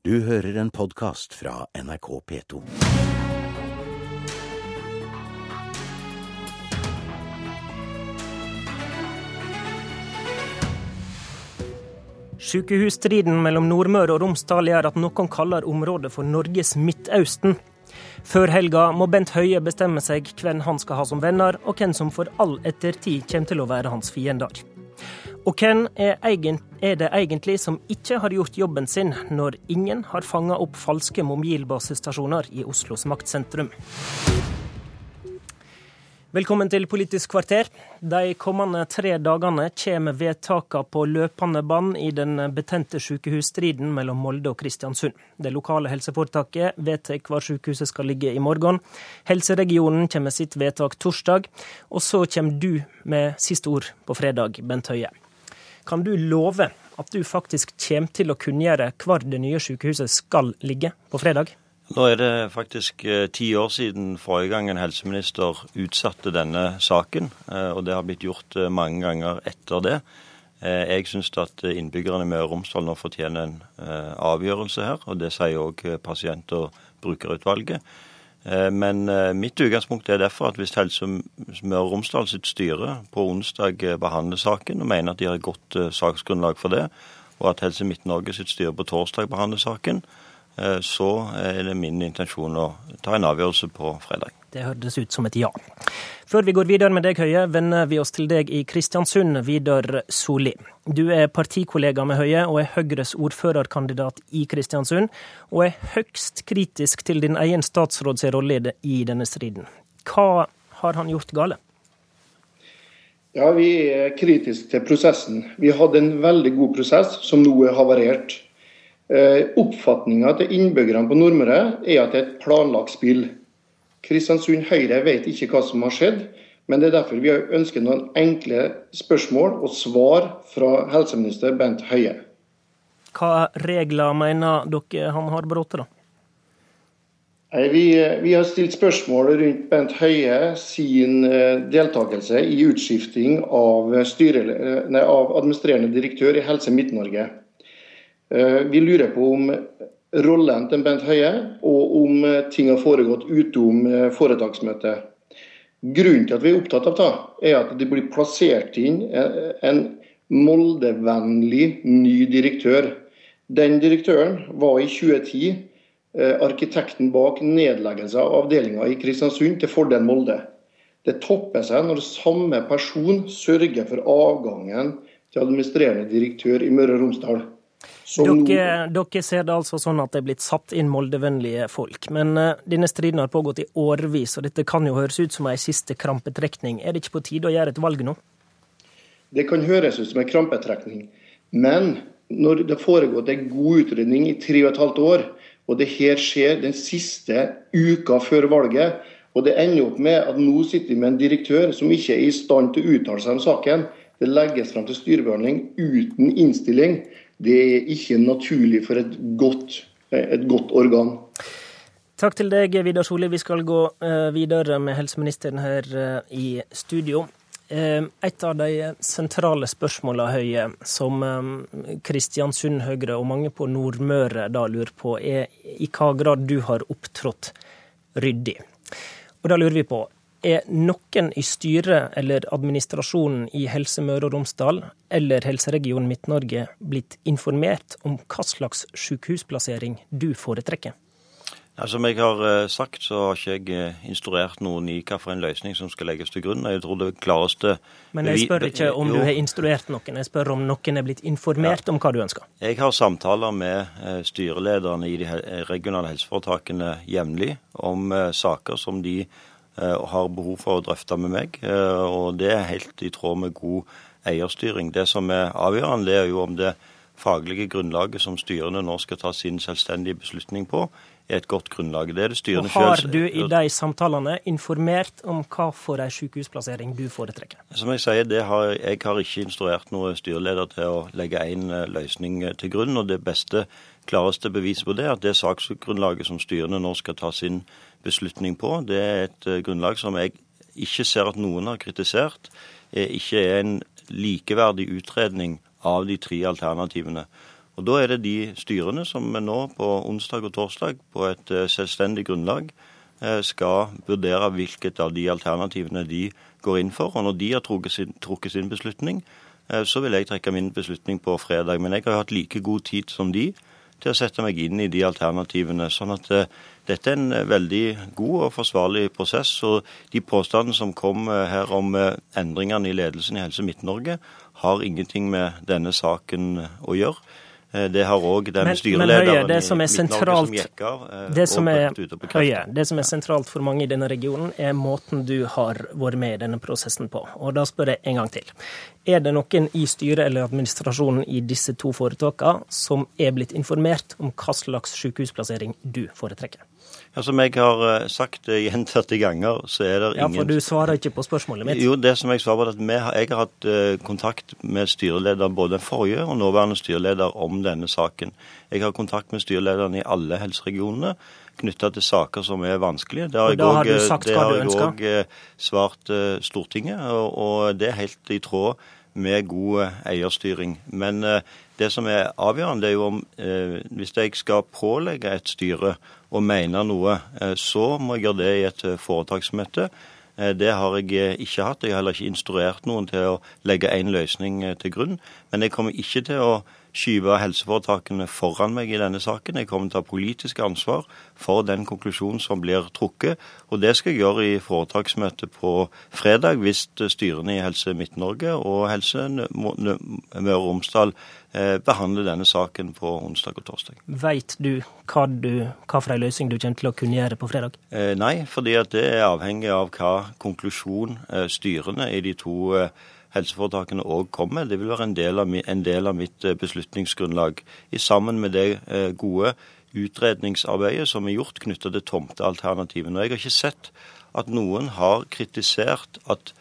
Du hører en podkast fra NRK P2. Sykehusstriden mellom Nordmøre og Romsdal gjør at noen kaller området for Norges Midtøsten. Før helga må Bent Høie bestemme seg hvem han skal ha som venner, og hvem som for all ettertid kommer til å være hans fiender. Og hvem er, det egentlig som ikke har gjort jobben sin, når ingen har fanga opp falske mobilbasestasjoner i Oslos maktsentrum? Velkommen til Politisk kvarter. De kommende tre dagene kommer vedtakene på løpende bånd i den betente sykehusstriden mellom Molde og Kristiansund. Det lokale helseforetaket vedtar hvor sykehuset skal ligge i morgen. Helseregionen kommer med sitt vedtak torsdag. Og så kommer du med siste ord på fredag, Bent Høie. Kan du love at du faktisk kommer til å kunngjøre hvor det nye sykehuset skal ligge på fredag? Nå er det faktisk eh, ti år siden forrige gang en helseminister utsatte denne saken. Eh, og det har blitt gjort eh, mange ganger etter det. Jeg syns at innbyggerne i Møre og Romsdal nå fortjener en avgjørelse her. Og det sier òg pasient- og brukerutvalget. Men mitt utgangspunkt er derfor at hvis Helse Møre og Romsdal sitt styre på onsdag behandler saken og mener at de har et godt saksgrunnlag for det, og at Helse Midt-Norge sitt styre på torsdag behandler saken, Eh, så er det min intensjon å ta en avgjørelse på fredag. Det hørtes ut som et ja. Før vi går videre med deg, Høie, vender vi oss til deg i Kristiansund, Vidar Solli. Du er partikollega med Høie og er Høyres ordførerkandidat i Kristiansund, og er høgst kritisk til din egen statsråds rolle i denne striden. Hva har han gjort gale? Ja, Vi er kritiske til prosessen. Vi hadde en veldig god prosess som nå er havarert. Eh, Oppfatninga til innbyggerne på Nordmøre er at det er et planlagt spill. Kristiansund Høyre vet ikke hva som har skjedd, men det er derfor vi ønsker noen enkle spørsmål og svar fra helseminister Bent Høie. Hva regler mener dere han har brutt? Vi, vi, har stilt spørsmål rundt Bent Høie sin eh, deltakelse i utskifting av, styre, nei, av administrerende direktør i Helse Midt-Norge. Eh, vi lurer på om rollen til Bent Høie, og om eh, ting har foregått utom eh, foretaksmøtet. Grunnen til at vi er opptatt av det, er at det blir plassert inn en Molde-vennlig ny direktør. Den direktøren var i 2010 arkitekten bak nedleggelse av avdelinga i Kristiansund til fordel Molde. Det topper seg når samme person sørger for avgangen til administrerende direktør i Møre og Romsdal. Dere, dere, ser det altså sånn at det er blitt satt inn moldevennlige folk. Men uh, denne striden har pågått i årevis, og dette kan jo høres ut som ei siste krampetrekning. Er det ikke på tide å gjøre et valg nå? Det kan høres ut som en krampetrekning. Men når det har foregått en god utredning i tre og et halvt år, og det her skjer den siste uka før valget, og det ender opp med at nå sitter vi med en direktør som ikke er i stand til å uttale seg om saken. Det legges frem til styrebehandling uten innstilling det er ikke naturlig for et godt, et godt organ. Takk til deg, Vidar Solli. Vi skal gå eh, videre med helseministeren her eh, i studio. Eh, et av de sentrale spørsmålene Høie, som Kristiansund Høyre og mange på Nordmøre da lurer på, er i hva grad du har opptrådt ryddig. Og da lurer vi på, er noen i styret eller administrasjonen i Helse Møre og Romsdal eller Helseregion Midt-Norge blitt informert om hva slags sykehusplassering du foretrekker? Ja, som jeg har eh, sagt, så har ikke jeg eh, instruert noen i hvilken løsning som skal legges til grunn. Jeg tror det klareste... Men jeg spør ikke om du har instruert noen, jeg spør om noen er blitt informert ja. om hva du ønsker. Jeg har samtaler med eh, styrelederne i de regionale helseforetakene jevnlig om saker som de har behov for å drøfte med meg. Eh, og det er helt i tråd med god eierstyring. Det som er avgjørende, det er jo om det faglige grunnlaget som styrene nå skal ta sin selvstendige beslutning på, er et godt grunnlag. Det er det styrene selv. Har du i de samtalene informert om hva for en sykehusplassering du foretrekker? Som jeg sier, har, jeg har ikke instruert noen styreleder til å legge en eh, løsning til grunn. og Det beste, klareste beviset på det er at det saksgrunnlaget som styrene nå skal ta sin beslutning på. Det er et eh, grunnlag som jeg ikke ser at noen har kritisert. Ikke er en likeverdig utredning av de tre alternativene. Og Da er det de styrene som nå på onsdag og torsdag på et eh, selvstendig grunnlag eh, skal vurdere hvilket av de alternativene de går inn for. Og når de har trukket sin, trukket sin beslutning, eh, så vil jeg trekke min beslutning på fredag. Men jeg har hatt like god tid som de til å sette meg inn i de alternativene. sånn at dette er en veldig god og forsvarlig prosess. og De påstandene som kom her om endringene i ledelsen i Helse Midt-Norge, har ingenting med denne saken å gjøre. Eh, det har òg den men, styrelederen men høye, det som er sentralt, som av. Eh, det som er, Høie, det som er sentralt for mange i denne regionen, er måten du har vært med i denne prosessen på. Og da spør jeg en gang til. Er det noen i styret eller administrasjonen i disse to foretakene som er blitt informert om hva slags sykehusplassering du foretrekker? Ja, Som jeg har eh, sagt gjentatte ganger, så er det ingen Ja, For du svarer ikke på spørsmålet mitt? Jo, det som jeg svarer på er at vi, jeg har hatt eh, kontakt med styreleder, både den forrige og nåværende styreleder, om denne saken. Jeg har kontakt med styrelederen i alle helseregionene knytta til saker som er vanskelige. Det har og da jeg òg eh, svart Stortinget, og det er helt i tråd med god eierstyring. Men det som er avgjørende, er jo om hvis jeg skal pålegge et styre og mene noe, eh, så må jeg gjøre det i et eh, foretaksmøte. Eh, det har jeg ikke hatt. Jeg har heller ikke instruert noen til å legge én løsning til grunn. Men jeg kommer ikke til å skyve helseforetakene foran meg i denne saken. Jeg kommer til å ta politisk ansvar for den konklusjonen som blir trukket. Og det skal jeg gjøre i foretaksmøtet på fredag, hvis styrene i Helse Midt-Norge og Helse Møre og Romsdal eh, behandler denne saken på onsdag og torsdag. Vet du hva, du, hva for en løsning du kommer til å kunne gjøre på fredag? Eh, nei, fordi det er avhengig av hva konklusjon eh, styrene i de to helseforetakene òg kommer med. Det vil være en del, av, en del av mitt eh, beslutningsgrunnlag. I sammen med det eh, gode utredningsarbeidet som er gjort knyttet til tomtealternativene. Jeg har ikke sett at noen har kritisert at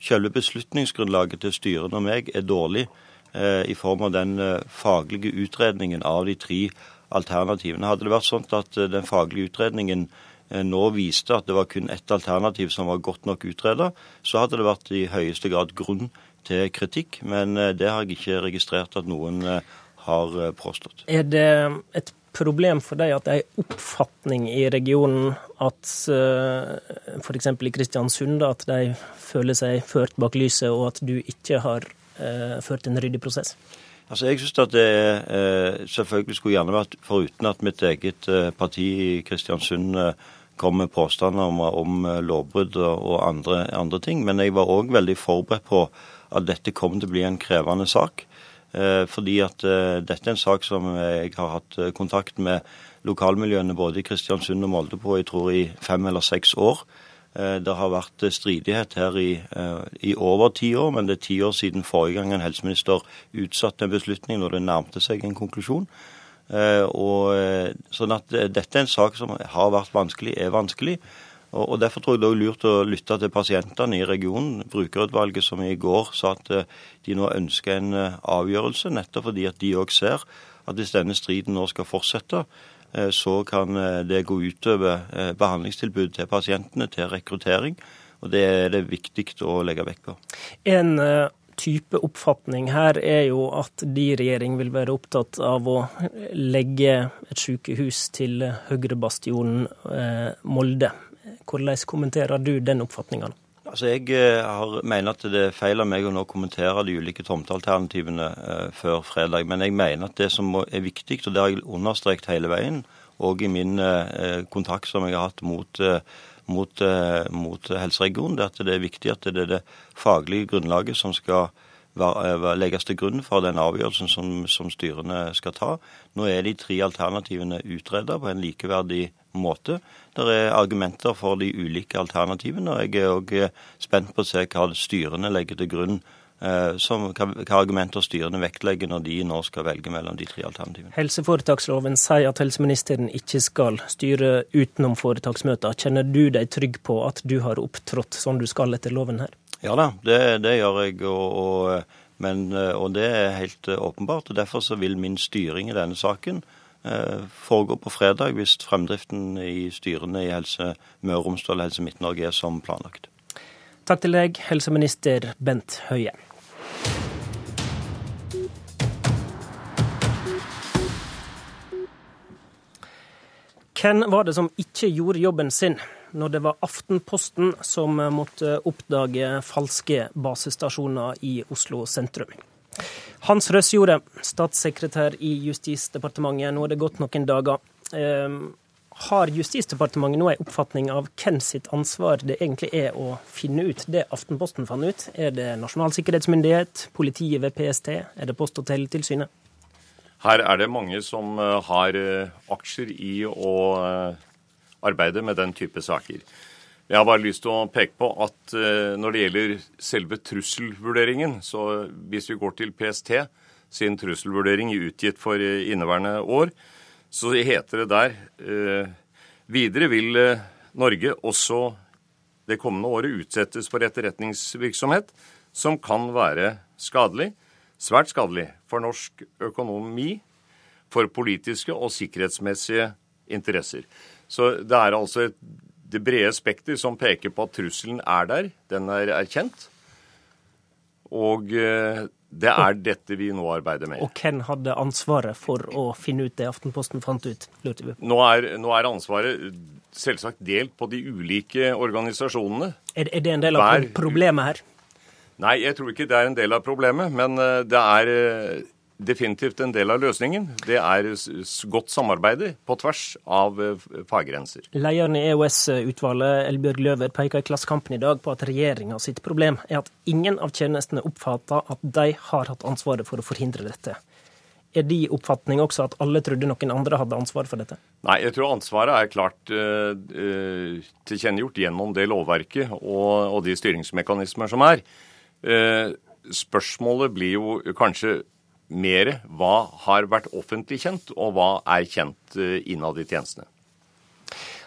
selve beslutningsgrunnlaget til styrene og meg er dårlig eh, i form av den faglige utredningen av de tre alternativene. Hadde det vært sånn at den faglige utredningen nå viste at det var kun ett alternativ som var godt nok utreda, så hadde det vært i høyeste grad grunn til kritikk. Men eh, det har jeg ikke registrert at noen eh, har påstått. Er det et problem for deg at det er en oppfatning i regionen at f.eks. i Kristiansund at de føler seg ført bak lyset, og at du ikke har ført en ryddig prosess? Altså, Jeg synes at det selvfølgelig skulle gjerne vært foruten at mitt eget parti i Kristiansund kom med påstander om, om eh, lovbrudd og andre, andre, ting. Men jeg var òg veldig forberedt på at dette kom til å bli en krevende sak. Eh, fordi at eh, dette er en sak som jeg har hatt eh, kontakt med lokalmiljøene både i Kristiansund og Molde på jeg tror i fem eller seks år. Eh, det har vært eh, stridighet her i, i, over ti år, men det er ti år siden forrige gang en helseminister utsatte en beslutning når det nærmte seg en konklusjon. Eh, og, eh, sånn at eh, dette er en sak som har vært vanskelig, er vanskelig. Og, og Derfor tror jeg det er lurt å lytte til pasientene i regionen. Brukerutvalget som i går sa at de nå ønsker en avgjørelse, nettopp fordi at de òg ser at hvis denne striden nå skal fortsette, så kan det gå utover behandlingstilbudet til pasientene, til rekruttering. Og Det er det viktig å legge vekt på. En type oppfatning her er jo at de regjering vil være opptatt av å legge et sykehus til høyrebastionen eh, Molde. Hvordan kommenterer du den oppfatninga? Altså jeg eh, har, mener at det er feil av meg å nå kommentere de ulike tomtealternativene eh, før fredag. Men jeg mener at det som er viktig, og det har jeg understreket hele veien, og i min kontakt som jeg har hatt mot mot, eh, mot helseregionen. Det at det er viktig at det er det faglige grunnlaget som skal eh, legges til grunn for den avgjørelsen som, som styrene skal ta. Nå er de tre alternativene utredet på en likeverdig måte. Det er argumenter for de ulike alternativene, og jeg er òg eh, spent på å se hva styrene legger til grunn som, hva, argumenter styrene vektlegger når de nå skal velge mellom de tre alternativene. Helseforetaksloven sier at helseministeren ikke skal styre utenom foretaksmøter. Kjenner du deg trygg på at du har opptrådt som du skal etter loven her? Ja da, det, det gjør jeg. Og, og, men, og, det er helt åpenbart. og Derfor så vil min styring i denne saken eh, foregå på fredag, hvis fremdriften i styrene i Helse Møre og Romsdal og Helse Midt-Norge er som planlagt. Takk til deg, helseminister Bent Høie. Hvem var det som ikke gjorde jobben sin når det var Aftenposten som måtte oppdage falske basestasjoner i Oslo sentrum? Hans Røsjorde, statssekretær i Justisdepartementet, nå er det gått noen dager. Ehm, har Justisdepartementet nå en oppfatning av hvem sitt ansvar det egentlig er å finne ut det Aftenposten fant ut? Er det Nasjonal sikkerhetsmyndighet, politiet ved PST, er det Post- og teletilsynet? Her er det mange som eh, har eh, aksjer i å eh, arbeide med den type saker. Jeg har bare lyst til å peke på at når det gjelder selve trusselvurderingen, så hvis vi går til PST sin trusselvurdering utgitt for inneværende år, så heter det der videre vil Norge også det kommende året utsettes for etterretningsvirksomhet som kan være skadelig svært skadelig for norsk økonomi, for politiske og sikkerhetsmessige interesser. Så det er altså et, det brede spekter som peker på at trusselen er der. Den er erkjent. Og eh, det er dette vi nå arbeider med. Og hvem hadde ansvaret for å finne ut det Aftenposten fant ut? Nå er, nå er ansvaret selvsagt delt på de ulike organisasjonene. Er, er det en del av Hver, problemet her? Nei, jeg tror ikke det er en del av problemet. Men eh, det er eh, definitivt en del av løsningen. Det er godt samarbeid på tvers av eh, faggrenser. Lederen i EOS-utvalget, Elbjørg Løver, peker i Klassekampen i dag på at regjeringa sitt problem er at ingen av tjenestene oppfatter at de har hatt ansvaret for å forhindre dette. Er de oppfatning også at alle trodde noen andre hadde ansvar for dette? Nei, jeg tror ansvaret er klart uh, tilkjennegjort gjennom det lovverket og, og de styringsmekanismer som er. Eh, spørsmålet blir jo kanskje mer hva har vært offentlig kjent, og hva er kjent eh, innad i tjenestene.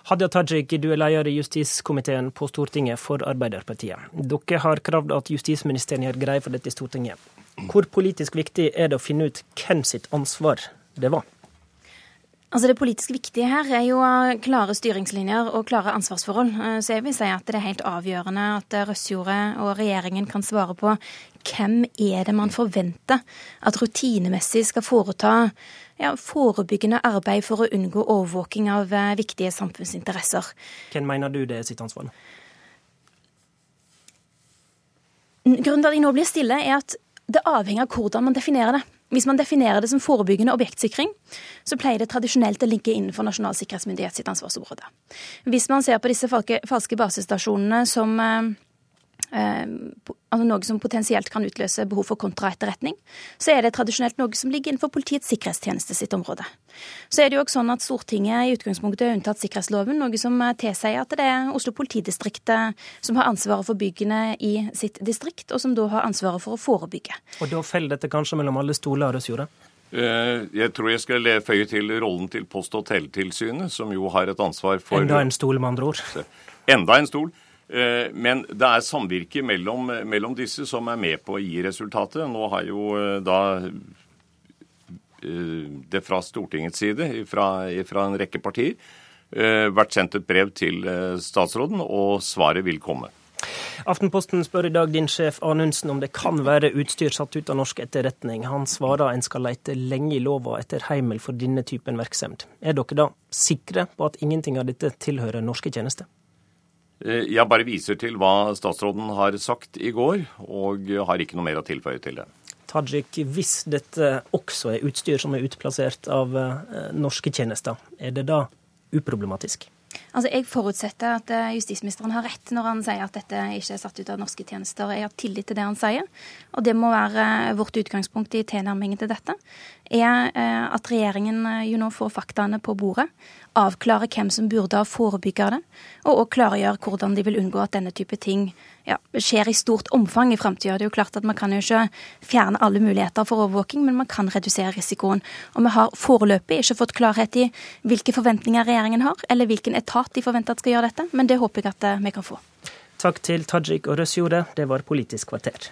Hadia Tajik, du er leder i justiskomiteen på Stortinget for Arbeiderpartiet. Dere har kravd at justisministeren gjør greie for dette i Stortinget. Hvor politisk viktig er det å finne ut hvem sitt ansvar det var? Altså Det politisk viktige her er jo klare styringslinjer og klare ansvarsforhold. Eh, så jeg vil si at det er helt avgjørende at Røsjordet og regjeringen kan svare på hvem er det man forventer at rutinemessig skal foreta ja, forebyggende arbeid for å unngå overvåking av eh, viktige samfunnsinteresser. Hvem mener du det er sitt ansvar? Grunnen til at jeg nå blir stille, er at det avhenger av hvordan man definerer det. Hvis man definerer det som forebyggende objektsikring, så pleier det tradisjonelt å ligge innenfor Nasjonal sikkerhetsmyndighet sitt ansvarsområde. Hvis man ser på disse falske basestasjonene som eh, altså noe som potensielt kan utløse behov for kontraetterretning, så er det tradisjonelt noe som ligger innenfor Politiets sikkerhetstjeneste sitt område. Så er det jo også sånn at Stortinget i utgangspunktet er unntatt sikkerhetsloven, noe som tilsier at det er Oslo politidistrikt som har ansvaret for byggene i sitt distrikt, og som da har ansvaret for å forebygge. Og da faller dette kanskje mellom alle stoler, Røsjordet? Eh, jeg tror jeg skal føye til rollen til Post- og teletilsynet, som jo har et ansvar for Enda en stol, med andre ord? Enda en stol. Eh, men det er samvirket mellom, mellom, disse som er med på å gi resultatet. Nå har jo eh, da eh, det fra Stortingets side, fra, fra en rekke partier, vært sendt et brev til statsråden, og svaret vil komme. Aftenposten spør i dag din sjef Anundsen om det kan være utstyr satt ut av norsk etterretning. Han svarer en skal lete lenge i lova etter heimel for denne typen virksomhet. Er dere da sikre på at ingenting av dette tilhører norske tjenester? Eh, jeg bare viser til hva statsråden har sagt i går, og har ikke noe mer å tilføye til det. Tajik, hvis dette også er utstyr som er utplassert av eh, norske tjenester, er det da uproblematisk? Altså, Jeg forutsetter at eh, justisministeren har rett når han sier at dette ikke er satt ut av norske tjenester. Jeg har tillit til det han sier, og det må være vårt utgangspunkt i tilnærmingen til dette. Er at regjeringen jo nå får faktaene på bordet avklarer hvem som burde ha forebygga det, og også klargjør hvordan de vil unngå at denne type ting ja, skjer i stort omfang i framtida. Det er jo klart at man kan jo ikke fjerne alle muligheter for overvåking, men man kan redusere risikoen. Og vi har foreløpig ikke fått klarhet i hvilke forventninger regjeringen har, eller hvilken etat de forventer at skal gjøre dette, men det håper jeg at eh, vi kan få. Takk til Tajik og Røsjordet, Det var Politisk kvarter.